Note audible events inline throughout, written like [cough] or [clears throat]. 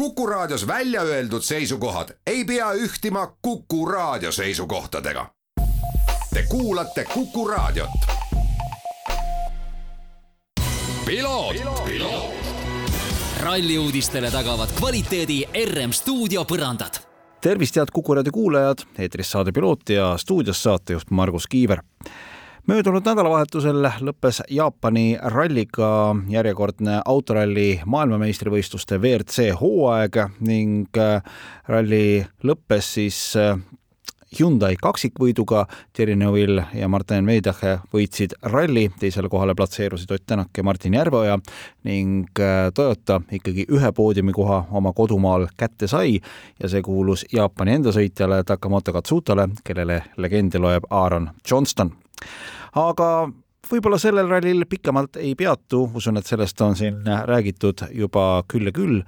Kuku Raadios välja öeldud seisukohad ei pea ühtima Kuku Raadio seisukohtadega. Te kuulate Kuku Raadiot. ralli uudistele tagavad kvaliteedi RM stuudio põrandad. tervist, head Kuku raadio kuulajad, eetris saade Piloot ja stuudios saatejuht Margus Kiiver möödunud nädalavahetusel lõppes Jaapani ralliga järjekordne autoralli maailmameistrivõistluste WRC hooaeg ning äh, ralli lõppes siis äh, Hyundai kaksikvõiduga, Thierry Neuville ja Martin Veidache võitsid ralli, teisele kohale platseerusid Ott Tänak ja Martin Järveoja ning äh, Toyota ikkagi ühe poodiumikoha oma kodumaal kätte sai ja see kuulus Jaapani enda sõitjale Takamoto Katsutale, kellele legendi loeb Aaron Johnston. Aga võib-olla sellel rallil pikemalt ei peatu, usun, et sellest on siin räägitud juba küll ja küll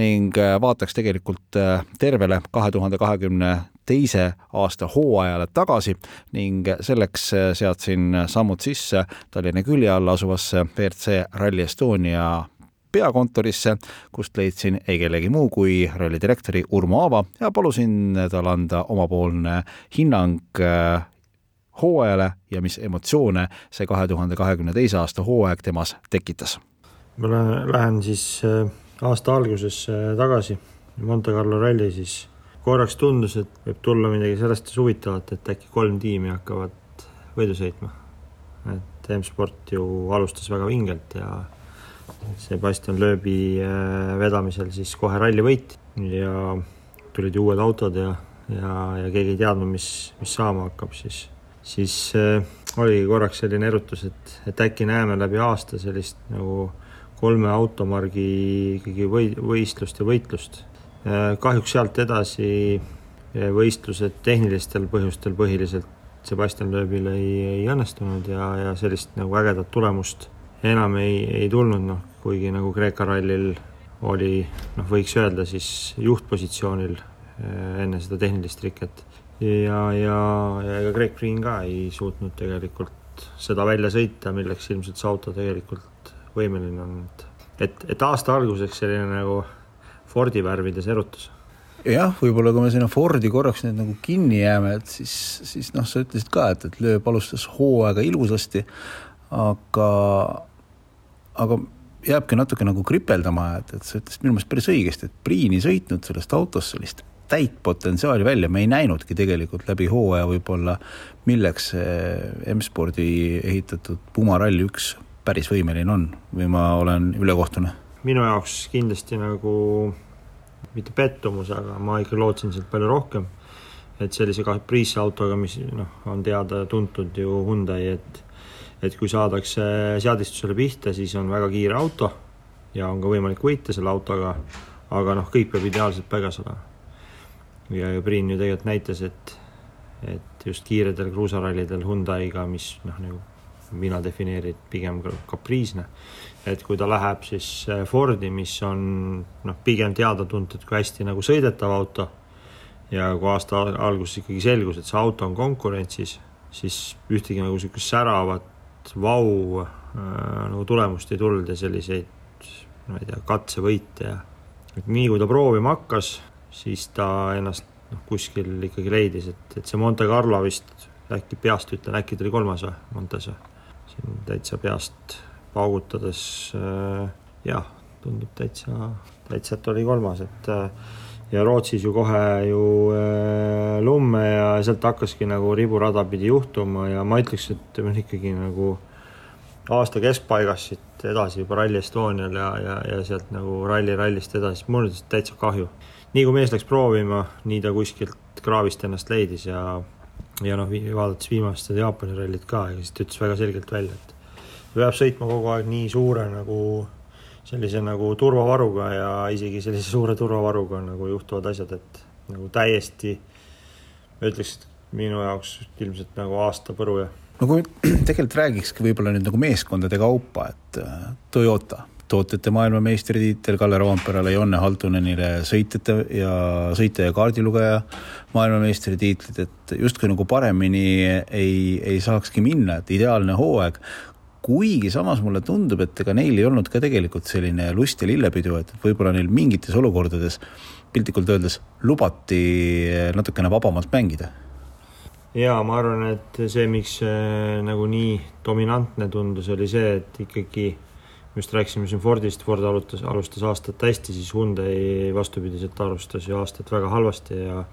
ning äh, vaataks tegelikult äh, tervele kahe tuhande kahekümne teise aasta hooajale tagasi ning selleks äh, seadsin sammud sisse Tallinna külje all asuvasse WRC Rally Estonia peakontorisse, kust leidsin ei kellegi muu kui ralli direktori Urmo Aava ja palusin tal anda omapoolne hinnang hooajale ja mis emotsioone see kahe tuhande kahekümne teise aasta hooaeg temas tekitas? ma lähen siis äh, aasta algusesse tagasi, Monte Carlo ralli, siis korraks tundus, et võib tulla midagi sellest huvitavat, et äkki kolm tiimi hakkavad võidu sõitma. et M-sport ju alustas väga vingelt ja Sebastian Loebi äh, vedamisel siis kohe ralli võit ja tulid uued autod ja, ja, ja keegi ei teadnud, mis, mis saama hakkab, siis siis äh, oligi korraks selline erutus, et, et äkki näeme läbi aasta sellist nagu kolme automargi ikkagi või, võistlust ja võitlust. Äh, kahjuks sealt edasi äh, võistlused tehnilistel põhjustel põhiliselt Sebastian Loebil ei, ei õnnestunud ja, ja sellist nagu ägedat tulemust enam ei, ei tulnud, noh, kuigi nagu Kreeka rallil oli, noh, võiks öelda siis juhtpositsioonil enne seda tehnilist riket ja, ja, ja ega Greg Green ka ei suutnud tegelikult seda välja sõita, milleks ilmselt see auto tegelikult võimeline on, et et, et aasta alguseks selline nagu Fordi värvides erutus. Jah, võib-olla kui me sinna Fordi korraks nüüd nagu kinni jääme, et siis, siis noh, sa ütlesid ka, et, et lööb alustas hooaega ilusasti, aga, aga jääbki natuke nagu kripeldama, et, et sa ütlesid minu meelest päris õigesti, et Priin ei sõitnud sellest autost sellist täit potentsiaali välja, me ei näinudki tegelikult läbi hooaja võib-olla, milleks M-spordi ehitatud Puma Rally üks päris võimeline on või ma olen ülekohtune? minu jaoks kindlasti nagu mitte pettumus, aga ma ikka lootsin sealt palju rohkem. et sellise kapriisse autoga, mis noh, on teada-tuntud ju Hyundai, et et kui saadakse seadistusele pihta, siis on väga kiire auto ja on ka võimalik võita selle autoga, aga noh, kõik peab ideaalselt paigas olema ja, ja Priin ju tegelikult näitas, et, et just kiiredel kruusarallidel Hyundai'ga, mis noh, nagu mina defineerin pigem kapriisne, et kui ta läheb siis äh, Fordi, mis on noh, pigem teada-tuntud kui hästi nagu sõidetav auto ja kui aasta alguses ikkagi selgus, et see auto on konkurentsis, siis ühtegi nagu niisugust säravat vau äh, nagu tulemust ei tulnud ja selliseid ma ei tea, katsevõite ja et nii kui ta proovima hakkas, siis ta ennast noh, kuskil ikkagi leidis, et, et see Monte Carlo vist äkki peast ütlen, äkki ta oli kolmas või, Montes või? siin täitsa peast paugutades äh, jah, tundub täitsa, täitsa, et oli kolmas, et äh, ja Rootsis ju kohe ju äh, lumme ja sealt hakkaski nagu riburada pidi juhtuma ja ma ütleks, et ikkagi nagu aasta keskpaigast siit edasi juba Rally Estonial ja, ja, ja sealt nagu ralli rallist edasi, mul on täitsa kahju nii kui mees läks proovima, nii ta kuskilt kraavist ennast leidis ja, ja noh, vaadates viimast seda Jaapani rallit ka, siis ta ütles väga selgelt välja, et peab sõitma kogu aeg nii suure nagu sellise nagu turvavaruga ja isegi sellise suure turvavaruga nagu juhtuvad asjad, et nagu täiesti, ma ütleks, minu jaoks ilmselt nagu aasta põru ja no kui [clears throat] tegelikult räägikski võib-olla nüüd nagu meeskondade kaupa, et äh, Toyota tootjate maailmameistritiitel Kalle Roomperele, Jonne Haldunenile sõitjate ja sõitja ja kaardilugeja maailmameistritiitlid, et justkui nagu paremini ei, ei saakski minna, et ideaalne hooaeg. kuigi samas mulle tundub, et ega neil ei olnud ka tegelikult selline lust ja lillepidu, et võib-olla neil mingites olukordades piltlikult öeldes lubati natukene vabamalt mängida. jaa, ma arvan, et see, miks see nagu nii dominantne tundus, oli see, et ikkagi just rääkisime siin Fordist, Ford alustas, alustas aastat hästi, siis Hyundai vastupidiselt alustas ju aastat väga halvasti ja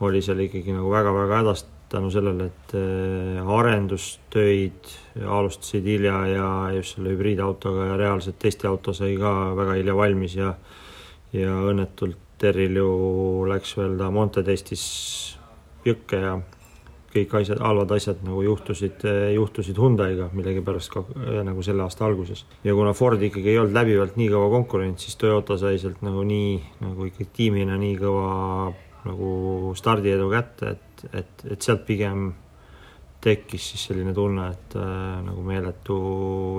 oli seal ikkagi nagu väga-väga hädas tänu sellele, et äh, arendustöid alustasid hilja ja just selle hübriidautoga ja reaalselt testiauto sai ka väga hilja valmis ja ja õnnetult Terril ju läks veel ta Monte testis jõkke ja kõik asjad, halvad asjad nagu juhtusid, juhtusid Hyundai'ga millegipärast ka äh, nagu selle aasta alguses. ja kuna Ford ikkagi ei olnud läbivalt nii kõva konkurent, siis Toyota sai sealt nagu nii, nagu ikkagi tiimina nii kõva nagu stardiedu kätte, et et, et sealt pigem tekkis siis selline tunne, et äh, nagu meeletu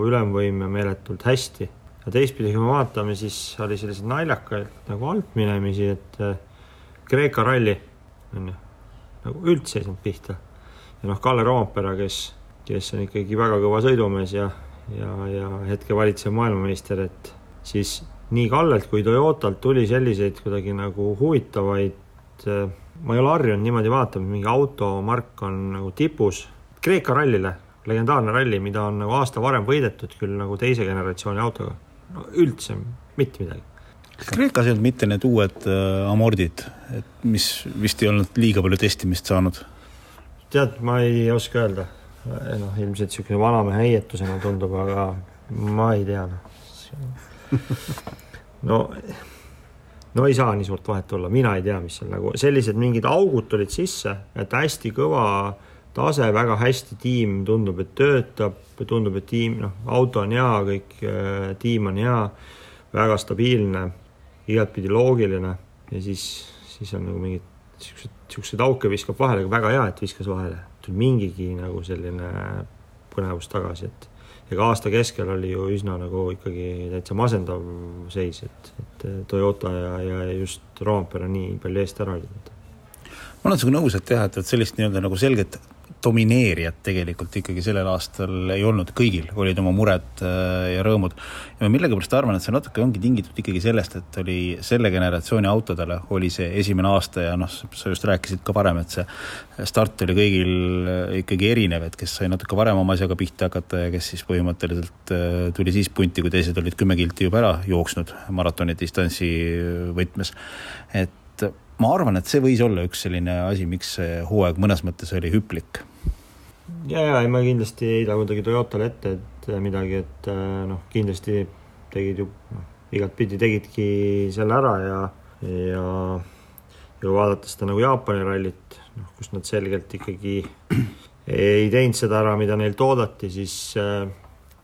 ülemvõim ja meeletult hästi. ja teistpidi, kui me vaatame, siis oli selliseid naljakaid nagu altminemisi, et äh, Kreeka ralli on ju, nagu üldse ei saanud pihta. ja noh, Kalle Roompere, kes, kes on ikkagi väga kõva sõidumees ja, ja, ja hetke valitsev maailmameister, et siis nii Kallelt kui Toyotalt tuli selliseid kuidagi nagu huvitavaid äh, ma ei ole harjunud niimoodi vaatama, mingi automark on nagu tipus. Kreeka rallile, legendaarne ralli, mida on nagu aasta varem võidetud küll nagu teise generatsiooni autoga. no üldse mitte midagi. Kas Kreekas ei olnud mitte need uued äh, amordid, et mis vist ei olnud liiga palju testimist saanud? tead, ma ei oska öelda. noh, ilmselt niisugune vanamehe heietusena tundub, aga ma ei tea, noh. [laughs] no no ei saa nii suurt vahet olla, mina ei tea, mis seal nagu sellised mingid augud tulid sisse, et hästi kõva tase, väga hästi tiim tundub, et töötab, tundub, et tiim, noh, auto on hea, kõik äh, tiim on hea, väga stabiilne, igatpidi loogiline ja siis, siis on nagu mingid siuksed, siukseid auke viskab vahele, väga hea, et viskas vahele, tuli mingigi nagu selline põnevus tagasi, et ega aasta keskel oli ju üsna nagu ikkagi täitsa masendav seis, et, et Toyota ja, ja just Roompere nii palju eest ära olid. ma olen sinuga nõus, et jah, et, et sellist nii-öelda nagu selget domineerijat tegelikult ikkagi sellel aastal ei olnud, kõigil olid oma mured äh, ja rõõmud. ja ma millegipärast arvan, et see natuke ongi tingitud ikkagi sellest, et oli selle generatsiooni autodele oli see esimene aasta ja noh, sa just rääkisid ka varem, et see start oli kõigil äh, ikkagi erinev, et kes sai natuke varem oma asjaga pihta hakata ja kes siis põhimõtteliselt äh, tuli siis punti, kui teised olid kümme kilti juba ära jooksnud maratoni distantsi võtmes. et ma arvan, et see võis olla üks selline asi, miks see hooaeg mõnes mõttes oli hüplik ja, ja ei, ma kindlasti ei heida kuidagi Toyotale ette, et midagi, et äh, noh, kindlasti tegid ju noh, igatpidi tegidki selle ära ja, ja, ja vaadates seda nagu Jaapani rallit, noh, kus nad selgelt ikkagi ei teinud seda ära, mida neilt oodati, siis äh,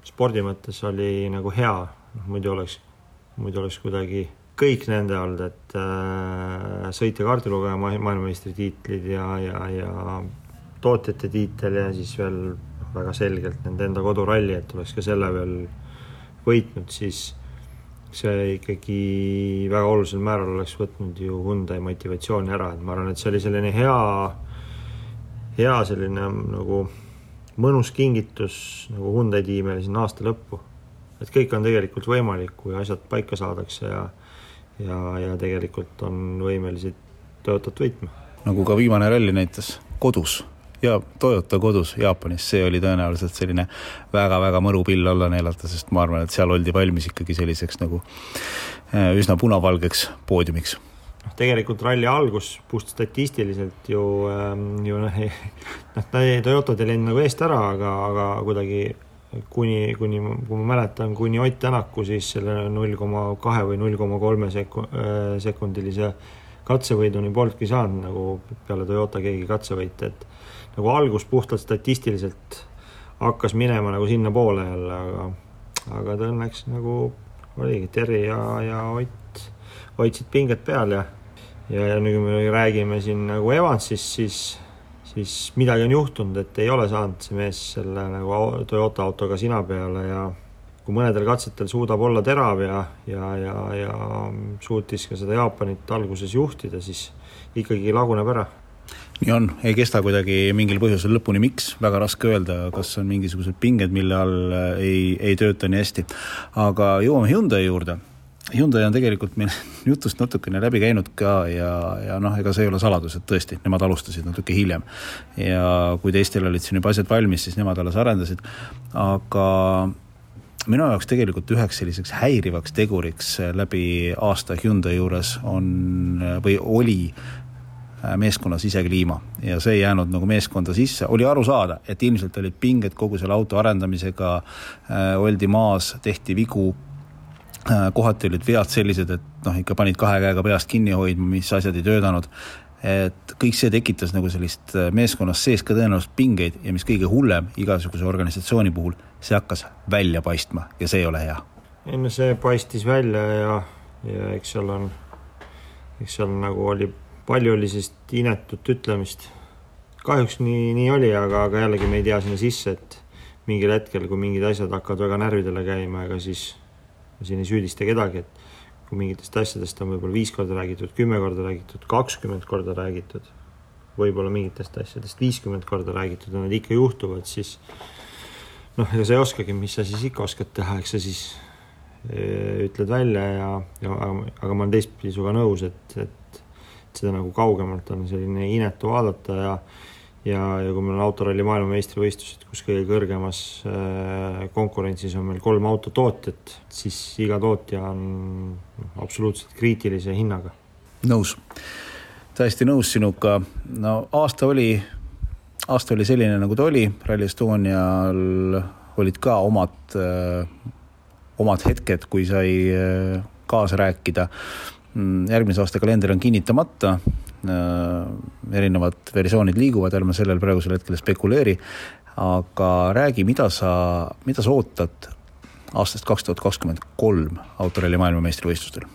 spordi mõttes oli nagu hea, noh muidu oleks, muidu oleks kuidagi kõik nende olnud, et äh, sõitja kaardilugeja maailmameistritiitlid ja, ja, ja tootjate tiitel ja siis veel väga selgelt nende enda koduralli, et oleks ka selle veel võitnud, siis see ikkagi väga olulisel määral oleks võtnud ju Hyundai motivatsiooni ära, et ma arvan, et see oli selline hea, hea selline nagu mõnus kingitus nagu Hyundai tiimile sinna aasta lõppu. et kõik on tegelikult võimalik, kui asjad paika saadakse ja ja, ja tegelikult on võimelised Toyotat võitma. nagu ka viimane ralli näitas, kodus ja Toyota kodus Jaapanis, see oli tõenäoliselt selline väga-väga mõru pill alla neelata, sest ma arvan, et seal oldi valmis ikkagi selliseks nagu äh, üsna punavalgeks poodiumiks. Noh, tegelikult ralli algus puht statistiliselt ju ähm,, ju noh, noh, Toyotad ei läinud nagu eest ära, aga, aga kuidagi kuni, kuni, kui ma mäletan, kuni Ott Tänaku siis selle null koma kahe või null koma kolme äh, sekundilise katsevõiduni polnudki saanud nagu peale Toyota keegi katsevõite, et nagu algus puhtalt statistiliselt hakkas minema nagu sinnapoole jälle, aga, aga ta õnneks nagu oligi, Terri ja, ja Ott hoidsid pinget peal ja, ja, ja nüüd, kui me räägime siin nagu Evansist, siis, siis midagi on juhtunud, et ei ole saanud see mees selle nagu Toyota autoga sina peale ja kui mõnedel katsetel suudab olla terav ja, ja, ja, ja suutis ka seda Jaapanit alguses juhtida, siis ikkagi laguneb ära nii on, ei kesta kuidagi mingil põhjusel lõpuni, miks, väga raske öelda, kas on mingisugused pinged, mille all ei, ei tööta nii hästi. aga jõuame Hyundai juurde Hyundai on tegelikult meil [laughs] jutust natukene läbi käinud ka ja, ja noh, ega see ei ole saladus, et tõesti, nemad alustasid natuke hiljem. ja kui teistel olid siin juba asjad valmis, siis nemad alles arendasid, aga minu jaoks tegelikult üheks selliseks häirivaks teguriks läbi aasta Hyundai juures on või oli meeskonna sisekliima ja see ei jäänud nagu meeskonda sisse, oli aru saada, et ilmselt olid pinged kogu selle auto arendamisega äh,, oldi maas, tehti vigu Äh, kohati olid vead sellised, et noh, ikka panid kahe käega peast kinni hoidma, mis asjad ei töötanud. et kõik see tekitas nagu sellist äh, meeskonnas sees ka tõenäoliselt pingeid ja mis kõige hullem igasuguse organisatsiooni puhul, see hakkas välja paistma ja see ei ole hea. ei no see paistis välja ja, ja eks seal on, eks seal nagu oli, palju oli sellist inetut ütlemist. kahjuks nii, nii oli, aga, aga jällegi me ei tea sinna sisse, et mingil hetkel, kui mingid asjad hakkavad väga närvidele käima, ega siis ma siin ei süüdista kedagi, et kui mingitest asjadest on võib-olla viis korda räägitud, kümme korda räägitud, kakskümmend korda räägitud, võib-olla mingitest asjadest viiskümmend korda räägitud ja need ikka juhtuvad, siis noh, ega sa ei oskagi, mis sa siis ikka oskad teha, eks sa siis e, ütled välja ja, ja aga, aga ma olen teistpidi sinuga nõus, et, et seda nagu kaugemalt on selline inetu vaadata ja ja, ja kui meil on autoralli maailmameistrivõistlused, kus kõige kõrgemas äh, konkurentsis on meil kolm autotootjat, siis iga tootja on noh, absoluutselt kriitilise hinnaga. nõus, täiesti nõus sinuga. no aasta oli, aasta oli selline, nagu ta oli, Rally Estonial olid ka omad, äh, omad hetked, kui sai äh, kaasa rääkida. Mm, järgmise aasta kalender on kinnitamata Äh, erinevad versioonid liiguvad, ärme sellel praegusel hetkel spekuleeri, aga räägi, mida sa, mida sa ootad aastast kaks tuhat kakskümmend kolm autoralli maailmameistrivõistlustel?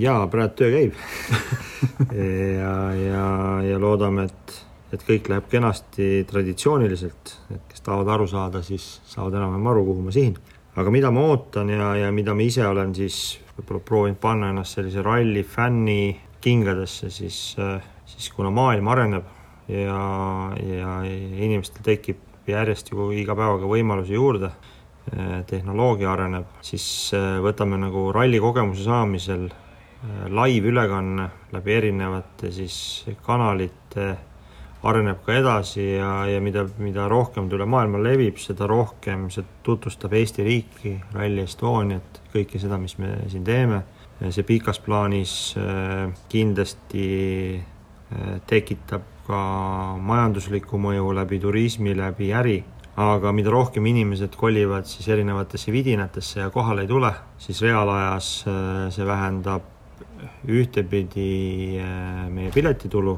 jaa, praegu töö käib [laughs] ja, ja, ja loodame, et, et kõik läheb kenasti traditsiooniliselt, et kes tahavad aru saada, siis saavad enam-vähem aru, kuhu ma sihin. aga mida ma ootan ja, ja mida ma ise olen siis võib-olla proovinud panna ennast sellise ralli fänni kingadesse, siis, siis kuna maailm areneb ja, ja inimestel tekib järjest ju iga päevaga võimalusi juurde, tehnoloogia areneb, siis võtame nagu ralli kogemuse saamisel laivülekanne läbi erinevate siis kanalite areneb ka edasi ja, ja mida, mida rohkem ta üle maailma levib, seda rohkem see tutvustab Eesti riiki, Rally Estoniat, kõike seda, mis me siin teeme. See pikas plaanis äh, kindlasti äh, tekitab ka majanduslikku mõju läbi turismi, läbi äri, aga mida rohkem inimesed kolivad siis erinevatesse vidinatesse ja kohale ei tule, siis reaalajas äh, see vähendab ühtepidi meie piletitulu,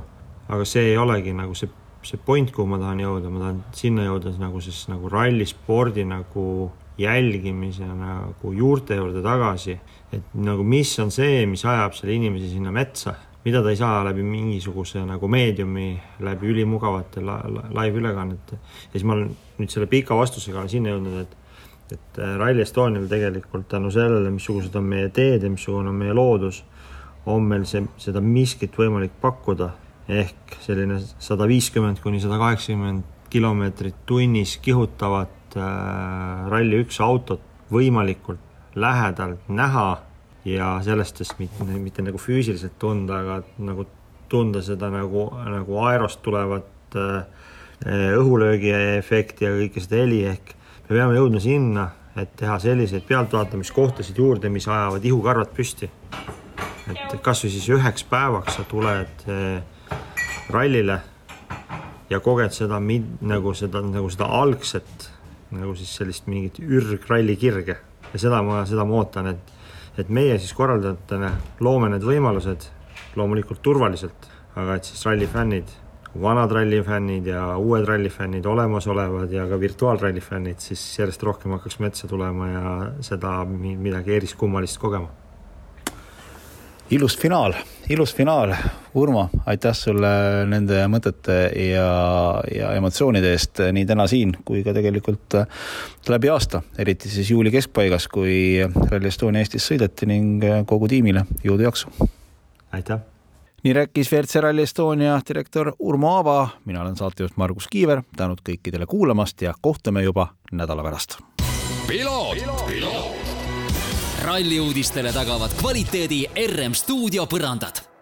aga see ei olegi nagu see, see point, kuhu ma tahan jõuda, ma tahan sinna jõuda nagu siis nagu rallispordi nagu jälgimise nagu juurte juurde tagasi, et nagu mis on see, mis ajab selle inimese sinna metsa, mida ta ei saa läbi mingisuguse nagu meediumi, läbi ülimugavate la, la, live-ülekannete. ja siis ma olen nüüd selle pika vastusega sinna jõudnud, et et äh, Rally Estonial tegelikult tänu sellele, missugused on meie teed ja missugune on meie loodus, on meil see, seda miskit võimalik pakkuda, ehk selline sada viiskümmend kuni sada kaheksakümmend kilomeetrit tunnis kihutavat äh, Rally1 autot võimalikult lähedalt näha ja sellest siis mitte, mitte nagu füüsiliselt tunda, aga nagu tunda seda nagu, nagu aerost tulevat äh, õhulöögi efekti ja kõike seda heli, ehk me peame jõudma sinna, et teha selliseid pealtvaatamiskohtasid juurde, mis ajavad ihukarvad püsti. et kasvõi siis üheks päevaks sa tuled äh, rallile ja koged seda nagu seda, nagu seda algset nagu siis sellist mingit ürgralli kirge ja seda ma, seda ma ootan, et, et meie siis korraldajatena loome need võimalused loomulikult turvaliselt, aga et siis rallifännid, vanad rallifännid ja uued rallifännid, olemasolevad ja ka virtuaalralli fännid siis järjest rohkem hakkaks metsa tulema ja seda midagi eriskummalist kogema ilus finaal, ilus finaal. Urmo, aitäh sulle nende mõtete ja, ja emotsioonide eest nii täna siin kui ka tegelikult läbi aasta, eriti siis juuli keskpaigas, kui Rally Estonia Eestis sõideti ning kogu tiimile jõudu-jaksu. aitäh nii rääkis WRC Rally Estonia direktor Urmo Aava, mina olen saatejuht Margus Kiiver, tänud kõikidele kuulamast ja kohtume juba nädala pärast. ralli uudistele tagavad kvaliteedi RM stuudio põrandad